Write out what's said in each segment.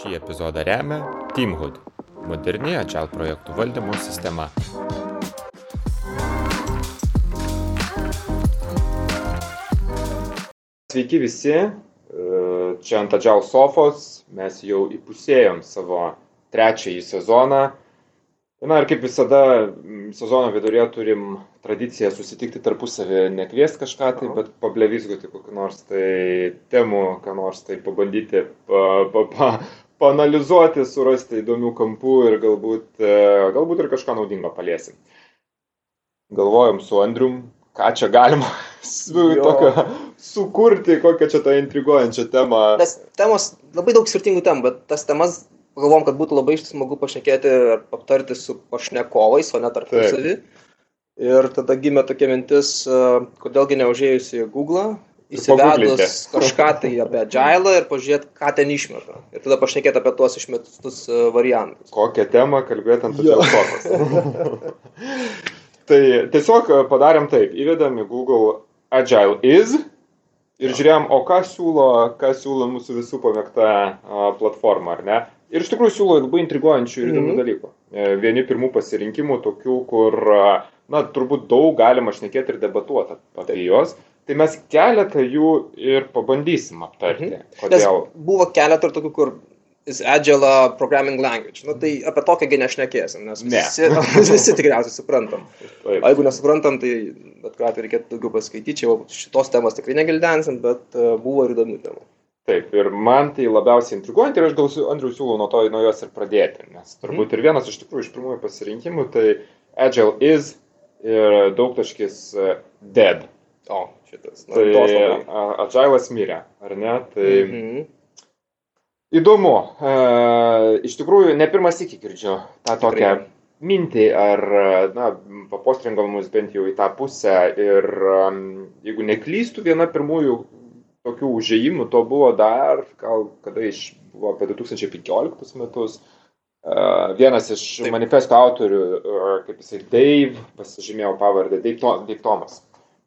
Šį epizodą remia Teamhood - moderni Agile projektų valdymo sistema. Sveiki visi, čia ant Agile sofos. Mes jau įpusėjom savo trečiąjį sezoną. Na ir kaip visada, sezono viduryje turim tradiciją susitikti tarpusavį, nekvies kažką tai, bet pablevizgoti kokiu nors tai temu, ką nors tai pabandyti pa, pa, pa, panalizuoti, surasti įdomių kampų ir galbūt, e, galbūt ir kažką naudingo paliesim. Galvojom su Andrium, ką čia galima su, tokio, sukurti, kokią čia tą intriguojančią temą. Nes temos, labai daug skirtingų temų, bet tas temas pagalvom, kad būtų labai smagu pašnekėti ir aptarti su pašnekovais, o ne tarpusavį. Ir tada gimė tokia mintis, kodėlgi neužėjus į Google, įsivedus kažką tai apie Agile ir pažiūrėti, ką ten išmeta. Ir tada pašnekėti apie tuos išmetus variantus. Kokią temą kalbėti ant Agile fokus. tai tiesiog padarėm taip, įvedam į Google Agile is ir žiūrėjom, o ką siūlo, ką siūlo mūsų visų pamėgta platforma, ar ne? Ir iš tikrųjų siūlo labai intriguojančių ir įdomių mm -hmm. dalykų. E, vieni pirmų pasirinkimų tokių, kur, na, turbūt daug galima šnekėti ir debatuoti apie Taip. juos. Tai mes keletą jų ir pabandysim aptarti. Mhm. Kodėl? Nes buvo keletą ir tokių, kur is Agile programming language. Nu, tai apie tokią nešnekėsim, nes visi, ne. visi tikriausiai suprantam. Taip. O jeigu nesuprantam, tai bet ką atveju reikėtų daugiau paskaityti, čia šitos temos tikrai negildensim, bet uh, buvo ir įdomių temų. Taip, ir man tai labiausiai intriguojant ir aš gal Andriu siūlau nuo to nuo jos ir pradėti, nes turbūt mm. ir vienas iš tikrųjų iš pirmųjų pasirinkimų tai Agile is ir daugtaškis e, dead. O, šitas. Na, tai Agile'as mirė, ar ne? Tai -hmm. įdomu. E, iš tikrųjų, ne pirmas iki girdžiu tą tokią Tikrai. mintį, ar, na, papostringam mus bent jau į tą pusę ir jeigu neklystų, viena pirmųjų tokių užėjimų to buvo dar, gal kada iš, buvo apie 2015 metus. Uh, vienas iš Taip. manifesto autorių, uh, kaip jisai Dave, pasižymėjau pavardę, Dave, Dave Thomas.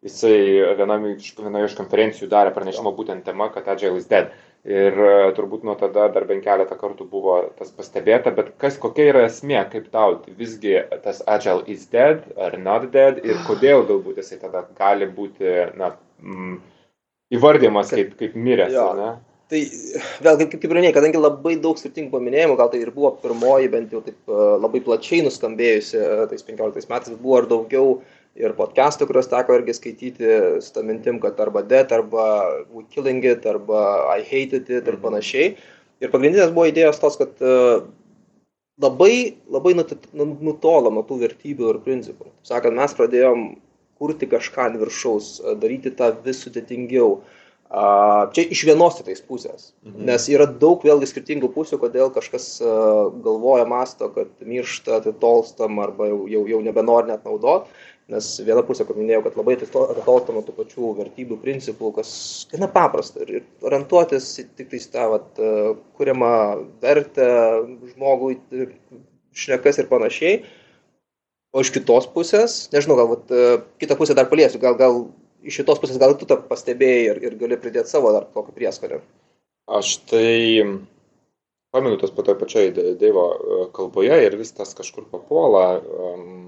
Jisai viename iš, vienoje iš konferencijų darė pranešimą būtent tema, kad Agile is dead. Ir uh, turbūt nuo tada dar bent keletą kartų buvo tas pastebėta, bet kas, kokia yra esmė, kaip tau visgi tas Agile is dead ar not dead ir kodėl galbūt jisai tada gali būti, na, mm, įvardymas kaip, kaip miręs. Jo, ne? Tai vėl, kaip, kaip ir minėjai, kadangi labai daug skirtingų paminėjimų, gal tai ir buvo pirmoji, bent jau taip e, labai plačiai nuskambėjusi e, tais 15 metais, buvo ir daugiau ir podcastų, kuriuos teko irgi skaityti su tą mintim, kad arba dead, arba we killing it, arba I hated it ir mhm. panašiai. Ir pagrindinės buvo idėjos tos, kad uh, labai, labai nutolom nuo tų vertybių ir principų. Sakant, mes pradėjom kurti kažką ant viršaus, daryti tą vis sudėtingiau. Čia iš vienos tais pusės, mhm. nes yra daug vėlgi skirtingų pusių, kodėl kažkas galvoja, masto, kad miršta, atitolstam arba jau, jau, jau nebenori net naudot. Nes viena pusė, kaip minėjau, kad labai atitolstama tų pačių vertybių, principų, kas gana paprasta ir orientuotis tik tais tą vat, kuriamą vertę žmogui, šnekas ir panašiai. O iš kitos pusės, nežinau, galbūt e, kitą pusę dar paliesiu, gal, gal iš šitos pusės gal tu tą pastebėjai ir, ir gali pridėti savo dar kokį prieskonį. Aš tai pamenu tas po toj pačioj Dievo e, kalboje ir vis tas kažkur papuola. Um,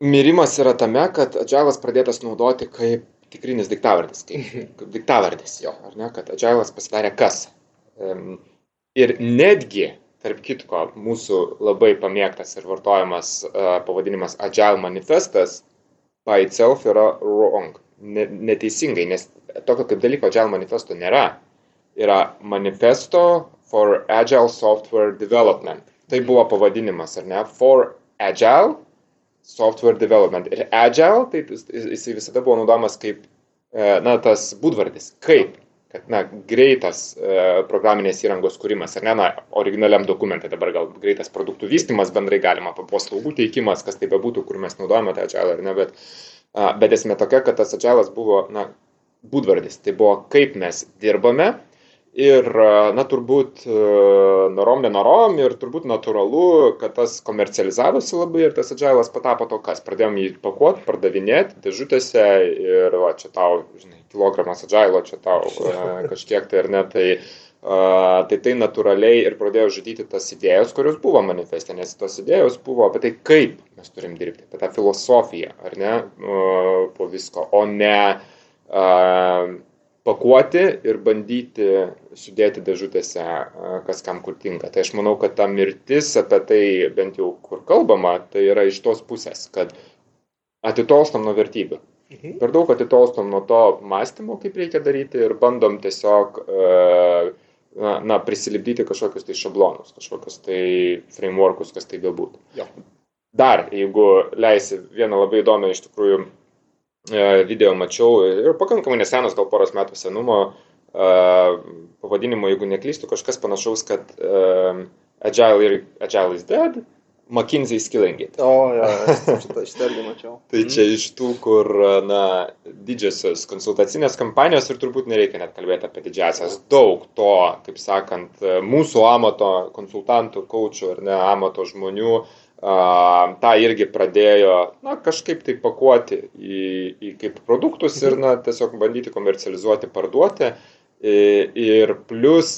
mirimas yra tame, kad Adžialas pradėtas naudoti kaip tikrinis diktavardis, kaip, kaip diktavardis jo, ar ne, kad Adžialas pasidarė kas. Ir netgi tarp kitko, mūsų labai pamėgtas ir vartojamas uh, pavadinimas Agile manifestas by itself yra wrong, ne, neteisingai, nes tokio kaip dalyko Agile manifesto nėra. Yra manifesto for Agile Software Development. Tai buvo pavadinimas, ar ne? For Agile Software Development. Ir Agile, tai jis visada buvo naudojamas kaip, na, tas būdvardis. Kaip kad na, greitas e, programinės įrangos kūrimas, ar ne, na, originaliam dokumentai dabar gal greitas produktų vystimas, bendrai galima paslaugų teikimas, kas tai bebūtų, kur mes naudojame tą agilą ar ne, bet, bet esmė tokia, kad tas agilas buvo, na, būdvardis, tai buvo kaip mes dirbame ir, na, turbūt e, norom, nenorom ir turbūt natūralu, kad tas komercializavosi labai ir tas agilas patapo to kas, pradėjom jį pakuoti, pardavinėti dėžutėse ir, va, čia tau, žinai, kilogramas agilo čia tau e, kažkiek tai ar ne, tai, tai tai natūraliai ir pradėjo žudyti tas idėjas, kurios buvo manifeste, nes tos idėjos buvo apie tai, kaip mes turim dirbti, apie tą filosofiją, ar ne, po visko, o ne uh, pakuoti ir bandyti sudėti dėžutėse, kas kam kur tinka. Tai aš manau, kad ta mirtis apie tai, bent jau kur kalbama, tai yra iš tos pusės, kad atitolstam nuo vertybių. Mhm. Per daug atitolstam nuo to mąstymo, kaip reikia daryti ir bandom tiesiog na, na, prisilipdyti kažkokius tai šablonus, kažkokius tai frameworkus, kas tai galbūt. Jo. Dar, jeigu leisi vieną labai įdomią iš tikrųjų video mačiau ir pakankamai nesenas, gal poros metų senumo, e, pavadinimo, jeigu neklystu, kažkas panašaus, kad uh, Agile, Agile is dead, McKinsey is killing it. O, ja, šitą, irgi mačiau. tai čia iš tų, kur, na, didžiosios konsultacinės kompanijos ir turbūt nereikia net kalbėti apie didžiasias. Daug to, kaip sakant, mūsų amato konsultantų, kočių ar ne amato žmonių uh, tą irgi pradėjo na, kažkaip tai pakuoti į, į kaip produktus ir na, tiesiog bandyti komercializuoti, parduoti ir plus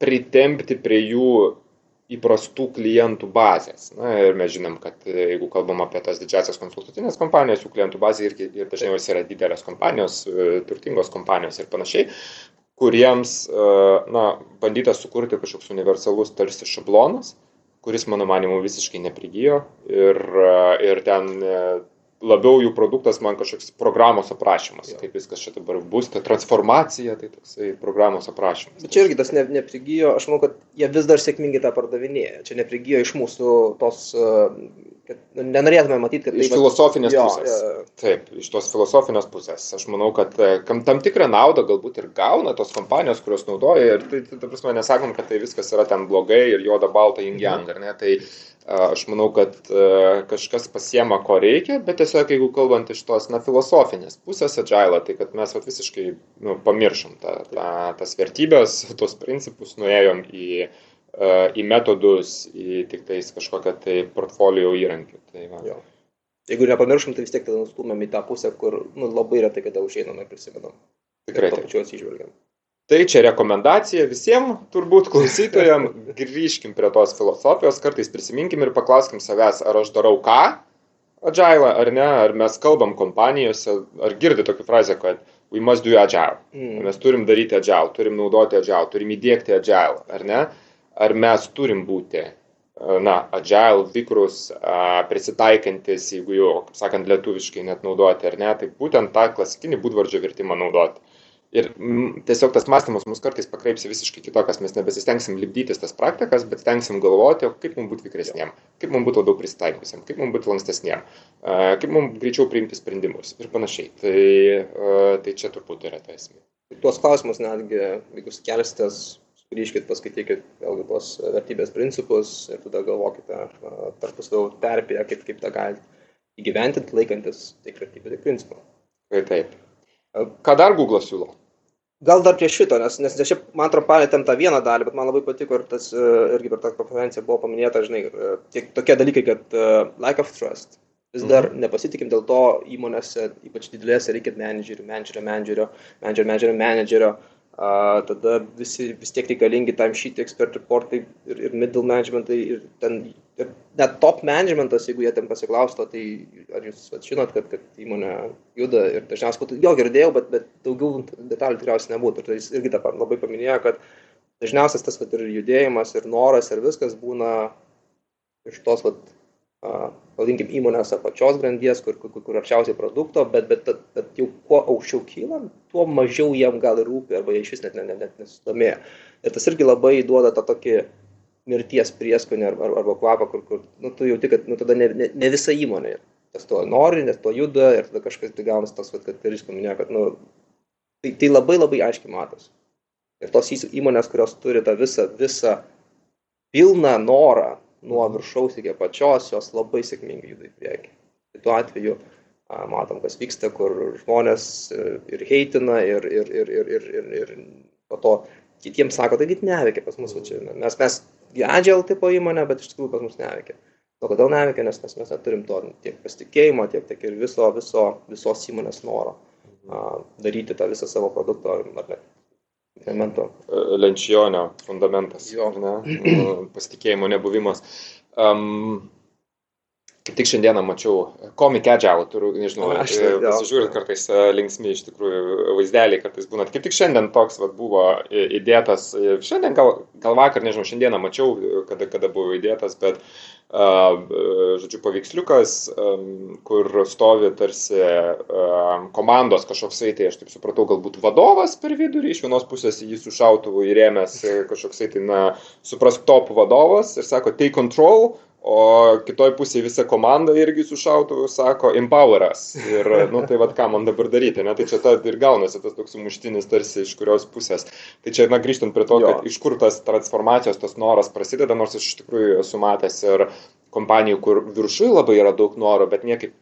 pritempti prie jų įprastų klientų bazės. Na ir mes žinom, kad jeigu kalbam apie tas didžiasias konsultacinės kompanijas, jų klientų bazė irgi ir dažniausiai yra didelės kompanijos, e, turtingos kompanijos ir panašiai, kuriems e, na, bandyta sukurti kažkoks universalus tarsi šablonas, kuris mano manimu visiškai neprigijo ir, ir ten e, labiau jų produktas man kažkoks programos aprašymas, jo. kaip viskas čia dabar bus, ta transformacija, tai toksai programos aprašymas. Bet čia irgi tas ne, neprigijo, aš manau, kad jie vis dar sėkmingai tą pardavinėja, čia neprigijo iš mūsų tos kad nu, nenorėtume matyti, kad... Iš tai, filosofinės jo, pusės. Jo. Taip, iš tos filosofinės pusės. Aš manau, kad e, kam tam tikrą naudą galbūt ir gauna tos kompanijos, kurios naudoja. Ir tai, tai ta prasme, nesakom, kad tai viskas yra ten blogai ir juoda balta ingiang, ar ne? Tai aš manau, kad kažkas pasiema, ko reikia, bet tiesiog, jeigu kalbant iš tos, na, filosofinės pusės agilą, tai kad mes vat, visiškai nu, pamiršom tą, tą, tas vertybės, tos principus, nuėjom į į metodus, į tik tais kažkokią tai portfolio įrankių. Tai va. jo. Jeigu nepamiršom, tai vis tiek tada nustumėm į tą pusę, kur nu, labai retai kada užeinam ir prisimenam. Tikrai. Taip, pačiu atsižvelgiam. Tai čia rekomendacija visiems, turbūt klausytojams, grįžkim prie tos filosofijos, kartais prisiminkim ir paklauskim savęs, ar aš darau ką, agile ar ne, ar mes kalbam kompanijose, ar girdi tokią frazę, kad we must do agile. Mm. Mes turim daryti agile, turim naudoti agile, turim įdėkti agile, ar ne? Ar mes turim būti, na, agile, vikrus, prisitaikantis, jeigu jau, kaip sakant, lietuviškai net naudoti ar ne, tai būtent tą klasikinį būdvardžio vertimą naudoti. Ir tiesiog tas mąstymas mus kartais pakreips visiškai kitokias, mes nebesistengsim lipdytis tas praktikas, bet stengsim galvoti, kaip mums būti vikresniem, kaip mums būti labiau prisitaikysiam, kaip mums būti lankstesniem, kaip mums greičiau priimti sprendimus ir panašiai. Tai, tai čia turbūt yra ta esmė. Tuos klausimus netgi, jeigu kelsitės grįžkit, paskaitykit vėlgi tuos vertybės principus ir tada galvokite tarpusavio terpėje, kaip, kaip tą galite įgyventinti, laikantis tiek vertybių, tiek principų. Tai taip. Ką dar Google siūlo? Gal dar prie šito, nes, nes šiaip, man atrodo, palėtėm tą vieną dalį, bet man labai patiko ir tas, irgi per tą konferenciją buvo paminėta, žinai, tiek, tokie dalykai, kad uh, lack of trust. Vis dar mhm. nepasitikim, dėl to įmonėse, ypač didelėse, reikia menedžerių, menedžerio, menedžerio, menedžerio, menedžerio, menedžerio, a, tada visi vis tiek reikalingi timesheet expert reportai ir, ir middle managementai ir ten ir net top managementas, jeigu jie ten pasiklausto, tai ar jūs at, žinot, kad, kad įmonė juda ir dažniausiai, jo girdėjau, bet, bet daugiau detalių tikriausiai nebūtų. Ir tai jis irgi tą labai paminėjo, kad dažniausias tas vat, ir judėjimas, ir noras, ir viskas būna iš tos vat, pavadinkim, įmonės apačios grandies, kur, kur, kur arčiausiai produkto, bet, bet, bet, bet jau kuo aukščiau kylam, tuo mažiau jiem gal rūpi, arba jie iš vis net, net, net nesidomėjo. Ir tas irgi labai duoda tą tokį mirties prieskonį arba, arba kvapą, kur, kur nu, tu jauti, kad nu, tada ne, ne, ne visa įmonė tas to nori, nes to juda ir tada kažkas tai gaunas tas, vat, kad ir jis paminėjo, kad nu, tai, tai labai labai aiškiai matosi. Ir tos įmonės, kurios turi tą visą, visą pilną norą nuo viršaus iki apačios, jos labai sėkmingai juda į priekį. Tai tuo atveju matom, kas vyksta, kur žmonės e, ir heitina, ir, ir, ir, ir, ir, ir, ir po to kitiems sako, taigi neveikia pas mus, čia, mes, mes agile tipo įmonė, bet iš tikrųjų pas mus neveikia. O kodėl neveikia, nes mes, mes neturim to tiek pasitikėjimo, tiek, tiek ir viso, viso, visos įmonės noro a, daryti tą visą savo produktą ar net elemento. Lenčionio fundamentas. Jo. Ne? Nu, Pasitikėjimo nebuvimas. Um, kaip tik šiandieną mačiau Comic Agile, turiu, nežinau, Aš e, tai kartais e, linksmi iš tikrųjų vaizdeliai kartais būna. Kaip tik šiandien toks vat, buvo e, įdėtas, šiandien gal, gal vakar, nežinau, šiandieną mačiau, kada, kada buvo įdėtas, bet žodžiu, paveiksliukas, kur stovi tarsi komandos kažkoksai, tai aš taip supratau, galbūt vadovas per vidurį, iš vienos pusės jį su šautuvu įrėmęs kažkoksai, tai, na, suprask, top vadovas ir sako, take control, o kitoj pusėje visa komanda irgi su šautuvu sako, empower us. Ir, nu, tai vad, ką man dabar daryti, ne? Tai čia ta ir gaunasi tas toks muštinis tarsi iš kurios pusės. Tai čia, na, grįžtant prie to, Jo. kad iš kur tas transformacijos, tas noras prasideda, nors aš iš tikrųjų esu matęs ir kompanijų, kur viršui labai yra daug noro, bet niekaip,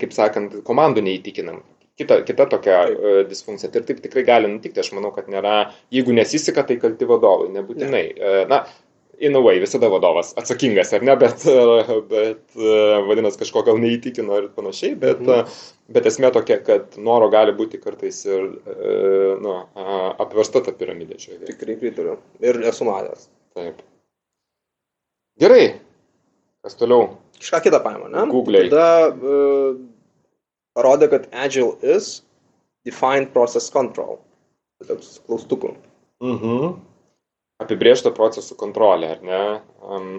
kaip sakant, komandų neįtikinam. Kita, kita tokia Taip. e, disfunkcija. Ir taip tikrai gali nutikti. Aš manau, kad nėra, jeigu nesiseka, tai kalti vadovai, nebūtinai. E, Na, in a way, visada vadovas atsakingas, ar ne, bet, e, bet e, vadinasi, kažko gal neįtikino ir panašiai, bet, Mhm. mhm. bet esmė tokia, kad noro gali būti kartais ir e, nu, apversta ta piramidė vietoje. Tikrai pritariu. Ir esu matęs. Taip. Gerai. Kas toliau? Kažką kitą paėmė, ne? Google'ai. Tada uh, parodė, kad Agile is defined process control. Toks klaustukų. Mhm. Apibriežta procesų kontrolė, ar ne? Um,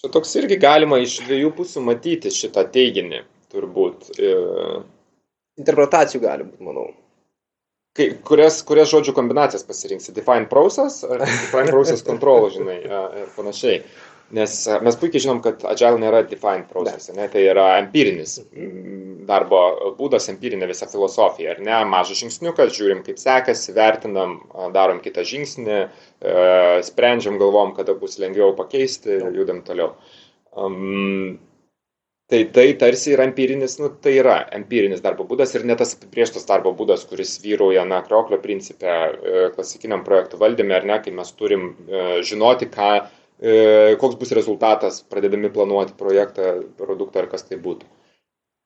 čia toks irgi galima iš dviejų pusių matyti šitą teiginį, turbūt. E, Interpretacijų gali būti, manau. kai, kurias, kurias žodžių kombinacijas pasirinksi? Define process ar define process control, žinai, ir panašiai. Nes mes puikiai žinom, kad agile nėra define process, ne, tai yra empirinis mm, darbo būdas, empirinė visa filosofija, ar ne, mažas žingsniukas, žiūrim, kaip sekasi, vertinam, darom kitą žingsnį, e, sprendžiam, galvom, kada bus lengviau pakeisti ir judam toliau. Um, Tai tai tarsi yra empirinis, nu, tai yra empirinis darbo būdas ir ne tas apibrieštas darbo būdas, kuris vyrauja, na, krioklio principė, e, klasikiniam projektų valdyme, ar ne, kai mes turim e, žinoti, ką, koks bus rezultatas, pradedami planuoti projektą, produktą ar kas tai būtų.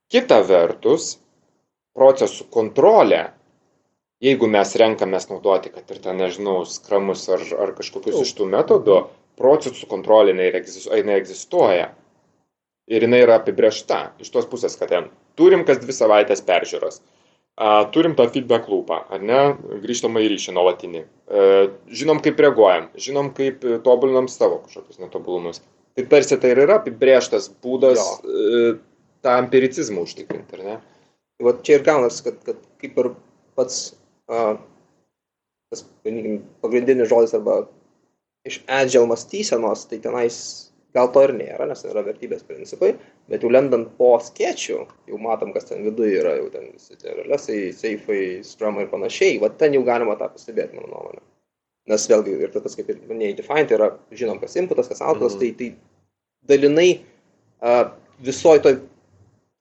Kita vertus, procesų kontrolė, jeigu mes renkamės naudoti, kad ir ten, nežinau, skramus ar, ar kažkokius iš tų metodų, procesų kontrolė jinai egzistuoja. Ir jinai yra apibriešta iš tos pusės, kad ten turim kas dvi savaitės peržiūros, a, turim tą feedback loopą, ar ne, grįžtamą į ryšį nuolatinį, e, žinom kaip reaguojam, žinom kaip tobulinam savo kažkokius netobulumus. Tai tarsi tai ir yra apibrieštas būdas e, tą empiricizmą užtikrinti, ar ne? Tai va čia ir gaunas, kad, kad kaip ir pats uh, tas, vadinkim, pagrindinis žodis arba iš agile mąstysenos, tai tenais gal to ir nėra, nes yra vertybės principai, bet jau lendant po skiečių, jau matom, kas ten viduje yra, jau ten visi tie relesai, seifai, scrumai ir panašiai, va ten jau galima tą pastebėti, mano nuomonė. Nes vėlgi, ir tas, kaip ir minėjai, define, tai yra, žinom, kas inputas, kas outputas, Mhm. tai, tai dalinai uh, visoj toj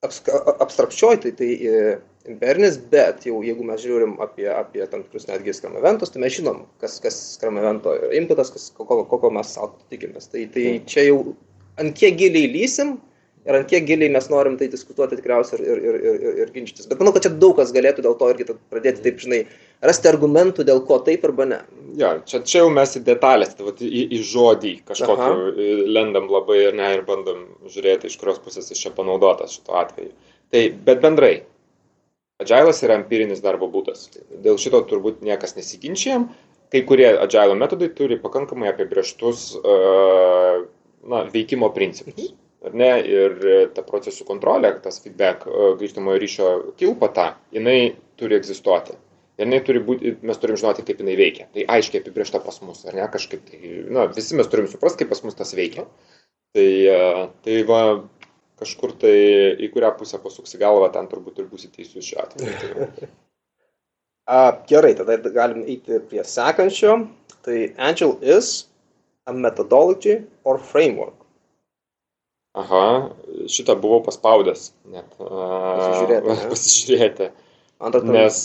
abstra- abstrakčioj, tai tai e, imperinis, bet jau jeigu mes žiūrim apie, apie tam tikrus netgi skram eventus, tai mes žinom, kas, kas skram evento yra inputas, kas, kokio, kokio mes savo tikimės. Tai, tai čia jau ant kiek giliai lysim ir ant kiek giliai mes norim tai diskutuoti tikriausiai ir, ir, ir, ir, ir, ginčytis. Bet manau, kad čia daug kas galėtų dėl to irgi pradėti taip, žinai, rasti argumentų, dėl ko taip arba ne. Jo, čia, čia jau mes į detalės, tai vat, į, į žodį kažkokį Aha. lendam labai ir, ne, ir bandom žiūrėti, iš kurios pusės jis čia panaudotas šituo atveju. Tai, bet bendrai, Agilas yra empirinis darbo būdas. Dėl šito turbūt niekas nesiginčiam. Kai kurie agilo metodai turi pakankamai apibrieštus uh, na, veikimo principus. Ar ne? Ir e, ta procesų kontrolė, tas feedback, e, grįžtamojo ryšio kilpata, jinai turi egzistuoti. Ir jinai turi būti, mes turim žinoti, kaip jinai veikia. Tai aiškiai apibriešta pas mus, ar ne, kažkaip tai, na, visi mes turim suprasti, kaip pas mus tas veikia. Tai, e, tai va, kažkur tai į kurią pusę pasuksi galvą, ten turbūt ir būsi teisus šiuo atveju. Tai, A, gerai, tada galim eiti prie sekančio. Tai Agile is a methodology or framework. Aha, šitą buvau paspaudęs net. Pasižiūrėti, ne? Pasižiūrėti. Tai Nes,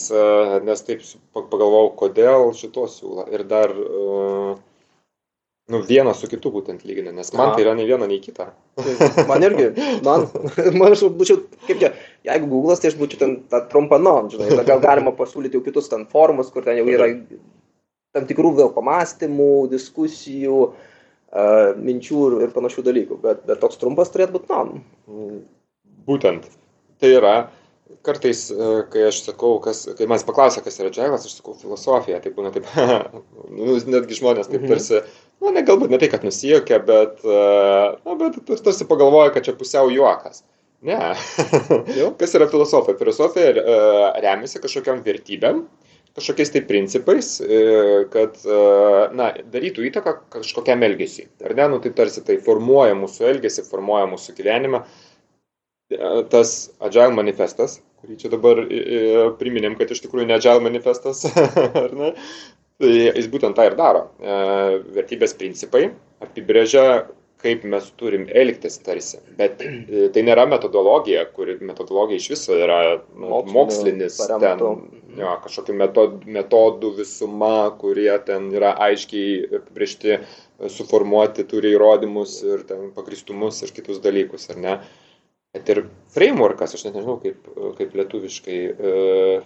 nes taip pagalvojau, kodėl šito siūlo. Ir dar, Nu, vieną su kitu būtent lygina, nes man Aha. tai yra nei viena, nei kita. Man irgi, man, man aš būčiau, kaip čia, jeigu Google'as, tai aš būčiau ten tą trumpą non, žinai, gal galima pasiūlyti jau kitus ten forumus, kur ten jau yra tam tikrų vėl pamastymų, diskusijų, uh, minčių ir, ir panašių dalykų, bet, bet toks trumpas turėtų būti non. Būtent. Tai yra, kartais, e, kai aš sakau, kas, kai man paklausia, kas yra džiavas, aš sakau filosofija, tai būna taip, nu, netgi žmonės taip Mhm. tarsi, na, ne, galbūt ne tai, kad nusijokia, bet, e, na, bet tarsi pagalvoja, kad čia pusiau juokas. Ne. Kas yra filosofija? Filosofija e, remiasi kažkokiam vertybėm, kažkokiais tai principais, e, kad, e, na, darytų įtaką kažkokiam elgesiui. Ar ne? Nu, tai tarsi tai formuoja mūsų elgesį, formuoja mūsų gyvenimą. E, Tas Agile manifestas, kurį čia dabar priminėm, kad iš tikrųjų ne Agile manifestas, ar ne? Tai jis būtent tą ir daro. Vertybės principai apibrėžia, kaip mes turim elgtis tarsi. Bet e, tai nėra metodologija, kuri metodologija iš viso yra nu, mokslinis, ten, jo, kažkokių metod, metodų visuma, kurie ten yra aiškiai apibriežti, e, suformuoti, turi įrodymus ir ten pagristumus ir kitus dalykus, ar ne? Bet ir frameworkas, aš net nežinau, kaip, kaip lietuviškai e,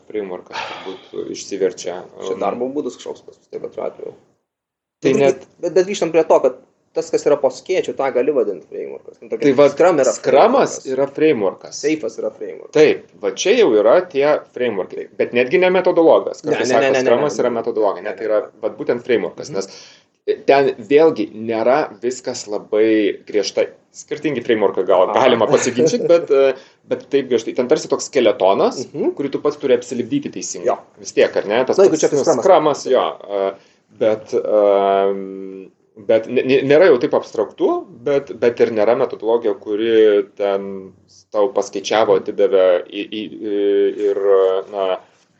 frameworkas turbūt išsiverčia. Čia darbo būdas kažkoks pas mus, taip pat atveju. Tai bet, net bet, bet grįžtam prie to, kad tas, kas yra po skėčių, tą gali vadinti frameworkas. Nu, Tai va, Scrum yra skramas frameworkas. yra frameworkas. Seifas yra framework. Taip, va čia jau yra tie frameworkai, bet netgi ne metodologas. Ne, ne, ne, sako, ne, ne, skramas ne. yra metodologija, ne, tai yra va, būtent frameworkas, Mhm. nes ten vėlgi nėra viskas labai griežtai. Skirtingi frameworkai gal galima pasiginčyti, bet, e, bet taip griežtai. Ten tarsi toks skeletonas, Mhm. kurį tu pats turi apsilipdyti teisingai. Jo. Vis tiek, ar ne? Tas Na, pats, čia kaip nu, skramas. skramas, jo. e, Bet, um, bet nėra jau taip abstraktu, bet, bet ir nėra metodologija, kuri ten tau paskaičiavo, atidavė į, į, ir na,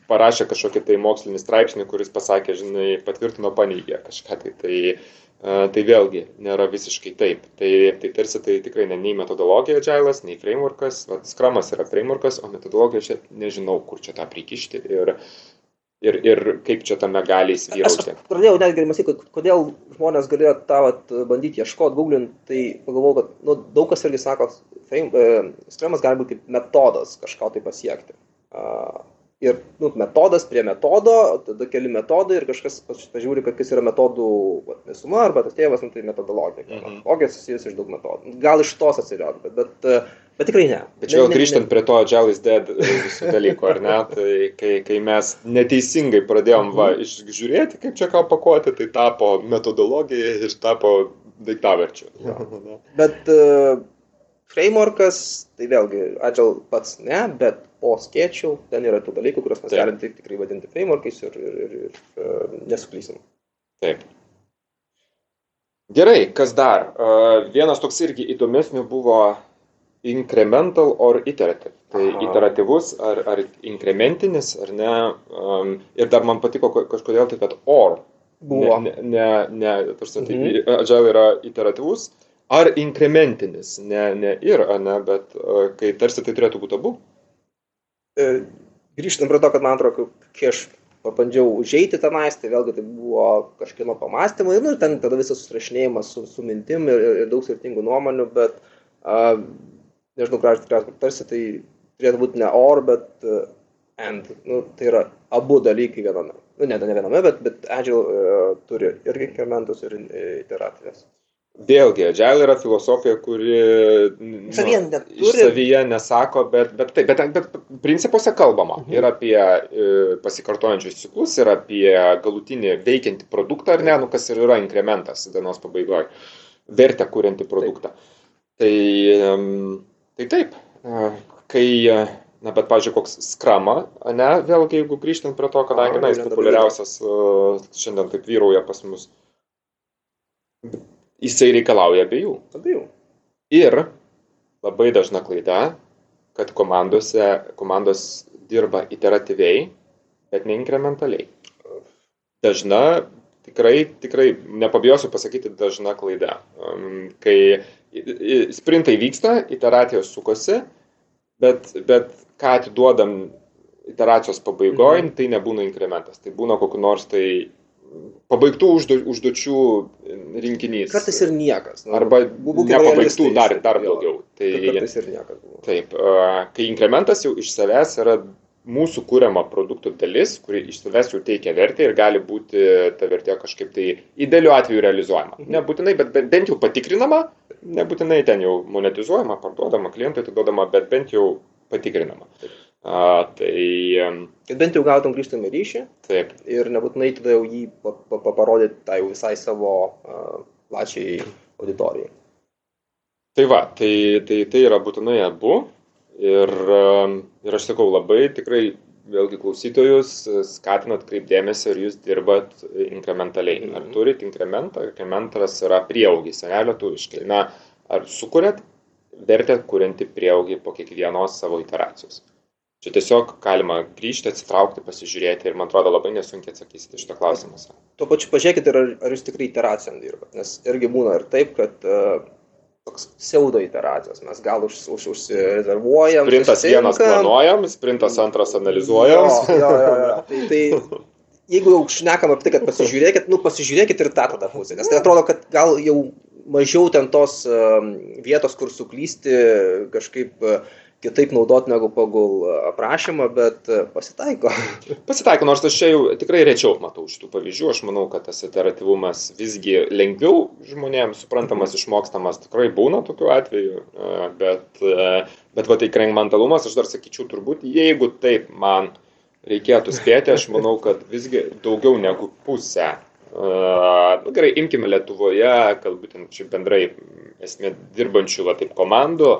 parašė kažkokį tai mokslinį straipsnį, kuris pasakė, žinai, patvirtino, paneigė kažką tai. tai e, Tai vėlgi nėra visiškai taip. Tai, tai tarsi tai tikrai ne nei metodologija džiailas, nei frameworkas. Vat, skramas yra frameworkas, o metodologija čia nežinau, kur čia tą prikišti ir, ir, ir kaip čia tame gali Aš įsivyrauti. pradėjau netgi mąstyti, kodėl žmonės galėjo tą vat, bandyti ieškoti, googlinti, tai pagalvojau, kad nu, daug kas irgi sako, e, skremas gali būti kaip metodas kažko tai pasiekti. Uh, ir nu, metodas prie metodo, tada keli metodai ir kažkas paž- pažiūri, kad kas yra metodų vat, visuma arba tas tėvas, nu, tai metodologija. Mhm. Metodologija susijusi iš daug metodų. Gal iš tos atsirado, bet, bet, e, bet tikrai ne. Bet čia vėl Ne- ne- grįžtant prie to Agile is dead visų dalykų, ar ne? Tai kai, kai mes neteisingai pradėjom va, Mhm. išžiūrėti, kaip čia ką pakuoti, tai tapo metodologija ir tapo daiktaverčiu. Jo. Bet uh, frameworkas, tai vėlgi, Agile pats ne, bet po skėčių ten yra tų dalykų, kuriuos mes Taip. galim tik, tikrai vadinti frameworkais ir, ir, ir, ir uh, nesuklysim. Taip. Gerai, kas dar? Uh, vienas toks irgi įdomesnių buvo incremental or iterative. Tai Aha. iteratyvus ar, ar inkrementinis, ar ne. Um, ir dar man patiko ko- kažkodėl tai, kad or. Buvo. Ne, ne, ne, tarsi, tai Mhm. agile yra iteratyvus ar inkrementinis. Ne, ne ir, ne, bet uh, kai tarsi tai turėtų būti abu. E, grįžtant prie to, kad man atrodo, kai aš pabandžiau užeiti tenais, tai vėlgi tai buvo kažkieno pamastymai, nu, ir ten tada visas susirašinėjimas su, su mintim ir, ir, ir daug skirtingų nuomonių, bet uh, nežinau, ką aš tikriausiai tarsi tai turėtų būti ne or, bet uh, and. Nu, tai yra abu dalykai viename. Nu, ne, ne viename, bet, bet Agile uh, turi ir inkrementus, ir uh, iteratyvės. Vėlgi, agile yra filosofija, kuri nu, Savyje neturi. iš savyje nesako, bet, bet, taip, bet, bet principuose kalbama Mhm. ir apie e, pasikartojančius ciklus, ir apie galutinį veikiantį produktą, ar ne, nu, kas ir yra inkrementas dienos pabaigoje, vertę kuriantį produktą. Tai, em, tai taip, e, kai, e, na, bet, pažiūrėjau, koks skrama, ne, vėlgi, jeigu grįžtant prie to, kadangi, na, jis populiariausias e, šiandien taip vyrauja pas mus, jisai reikalauja abiejų. Abiejų. Ir labai dažna klaida, kad komandose, komandos dirba iteratyviai, bet ne inkrementaliai. Dažna, tikrai, tikrai, nepabijosiu pasakyti, dažna klaida. Kai sprintai vyksta, iteracijos sukosi, bet, bet ką atiduodam iteracijos pabaigoje, Mhm. tai nebūna inkrementas. Tai būna kokiu nors tai pabaigtų uždu, užduočių rinkinys. Kartais ir niekas. Nu, Arba nepabaigtų dar, dar daugiau. Tai, kartais ir niekas. Buvo. Taip, kai inkrementas jau iš savęs yra mūsų kūriama produktų dalis, kuri iš savęs jau teikia vertę ir gali būti ta vertė kažkaip tai idealiu atveju realizuojama. Mhm. Nebūtinai, bet bent jau patikrinama, nebūtinai ten jau monetizuojama, parduodama, klientui atiduodama, bet bent jau patikrinama. A, tai... Kad bent jau gautum grįžtamą ryšį. Taip. Ir nebūtinai tada jau jį parodyti tai jau visai savo uh, plačiai auditorijai. Tai va, tai, tai, tai yra būtinai abu. Ir, ir aš sakau, labai tikrai vėlgi klausytojus skatinu atkreipdėmėsi, ar jūs dirbat inkrementaliai. Ar mhm. turit inkrementą, inkrementas yra prieaugis, senelio tuviškai. Na, ar sukuriat vertę kurianti prieaugį po kiekvienos savo iteracijos. Čia tiesiog galima grįžti, atsitraukti, pasižiūrėti ir man atrodo labai nesunkiai atsakysite šitą klausimą. Tuo pačiu pažiūrėkite, ar, ar jūs tikrai iteracijom dirbat, nes irgi būna ir taip, kad uh, toks pseudo iteracijos, mes gal už, už, užsirezervuojam. Sprintas vienas planuojam, sprintas antras analizuojam. Jo, jo, jo, jo. Tai, tai jeigu jau šnekam apie tai, kad pasižiūrėkit, nu pasižiūrėkit ir tą tada pusę, nes tai atrodo, kad gal jau mažiau ten tos uh, vietos, kur suklysti kažkaip uh, kitaip naudot negu pagal aprašymą, bet pasitaiko. Pasitaiko, nors aš čia jau tikrai rečiau matau šitų pavyzdžių, aš manau, kad tas iteratyvumas visgi lengviau žmonėms suprantamas, išmokstamas, tikrai būna tokių atvejų, bet, bet va tai krengmentalumas, aš dar sakyčiau, turbūt, jeigu taip man reikėtų spėti, aš manau, kad visgi daugiau negu pusę. Uh, gerai, imkime Lietuvoje, galbūt čia bendrai esmė dirbančių va, taip komandų,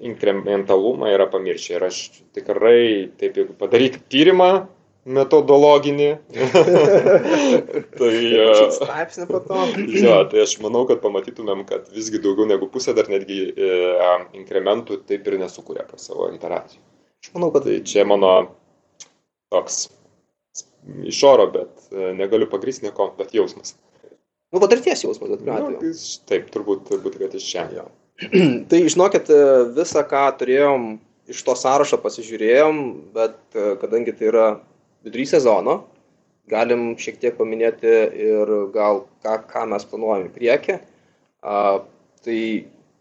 inkrementalumą yra pamiršę. Ir aš tikrai, taip jeigu padaryti tyrimą metodologinį, tai... Straipsnį po to. jo, tai aš manau, kad pamatytumėm, kad visgi daugiau negu pusė dar netgi e, inkrementų taip ir nesukuria po savo iteracijų. Aš manau, kad... Tai čia mano toks iš oro, bet e, negaliu pagrysti nieko, bet jausmas. Nu, patirties jausmas, bet nu, tai taip, turbūt, turbūt, kad iš čia. Jo. tai žinokit, visą, ką turėjom iš to sąrašo pasižiūrėjom, bet e, kadangi tai yra vidury sezono, galim šiek tiek paminėti ir gal ką, ką mes planuojam į priekį. A, tai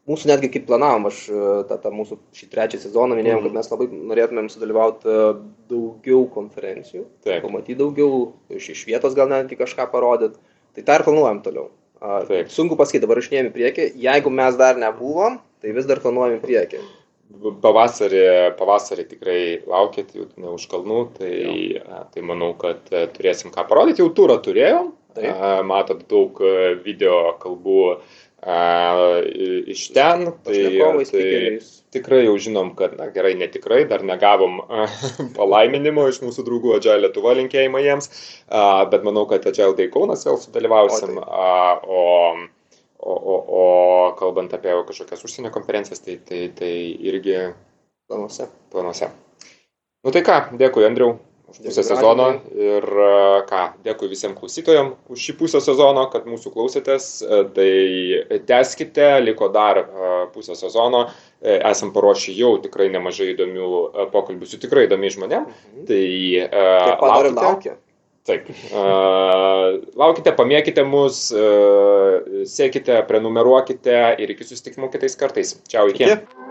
mūsų netgi kaip planavom, aš e, tą, tą mūsų šį trečią sezoną minėjau, kad mhm. mes labai norėtumėm sudalyvauti e, daugiau konferencijų, Taip. pamatyti daugiau, iš, iš vietos gal netgi kažką parodyti. Tai tą ir planuojam toliau. Taip. Sunku pasakyti, dabar išnėjom į priekį. Jeigu mes dar nebuvom, tai vis dar planuojam į priekį. Pavasarį, pavasarį tikrai laukit, jau ne už kalnų, tai, jo. tai manau, kad e, turėsim ką parodyti. Jau turą turėjom, Taip. matot daug e, video kalbų a, iš ten. Tai, tai tikrai jau žinom, kad, na gerai, netikrai, dar negavom a, palaiminimo iš mūsų draugų Adžiai Lietuva linkėjimą jiems, a, bet manau, kad Adžiai Day Kaunas vėl sudalyvausim. A, o, o, o, o kalbant apie kažkokias užsienio konferencijas, tai, tai, tai irgi planuose. planuose. Nu tai ką, dėkui Andriu už pusę sezono ir e, ką, dėkui visiems klausytojams už šį pusę sezono, kad mūsų klausėtės, e, tai teskite, liko dar e, pusę sezono, esam paruošę jau tikrai nemažai įdomių pokalbių su tikrai įdomiai žmonėmis. Mhm. Tai laukite. laukia. Taip. Uh, laukite, pamėkite mus, uh, sekite, prenumeruokite ir iki susitikimų kitais kartais. Čia, iki. iki.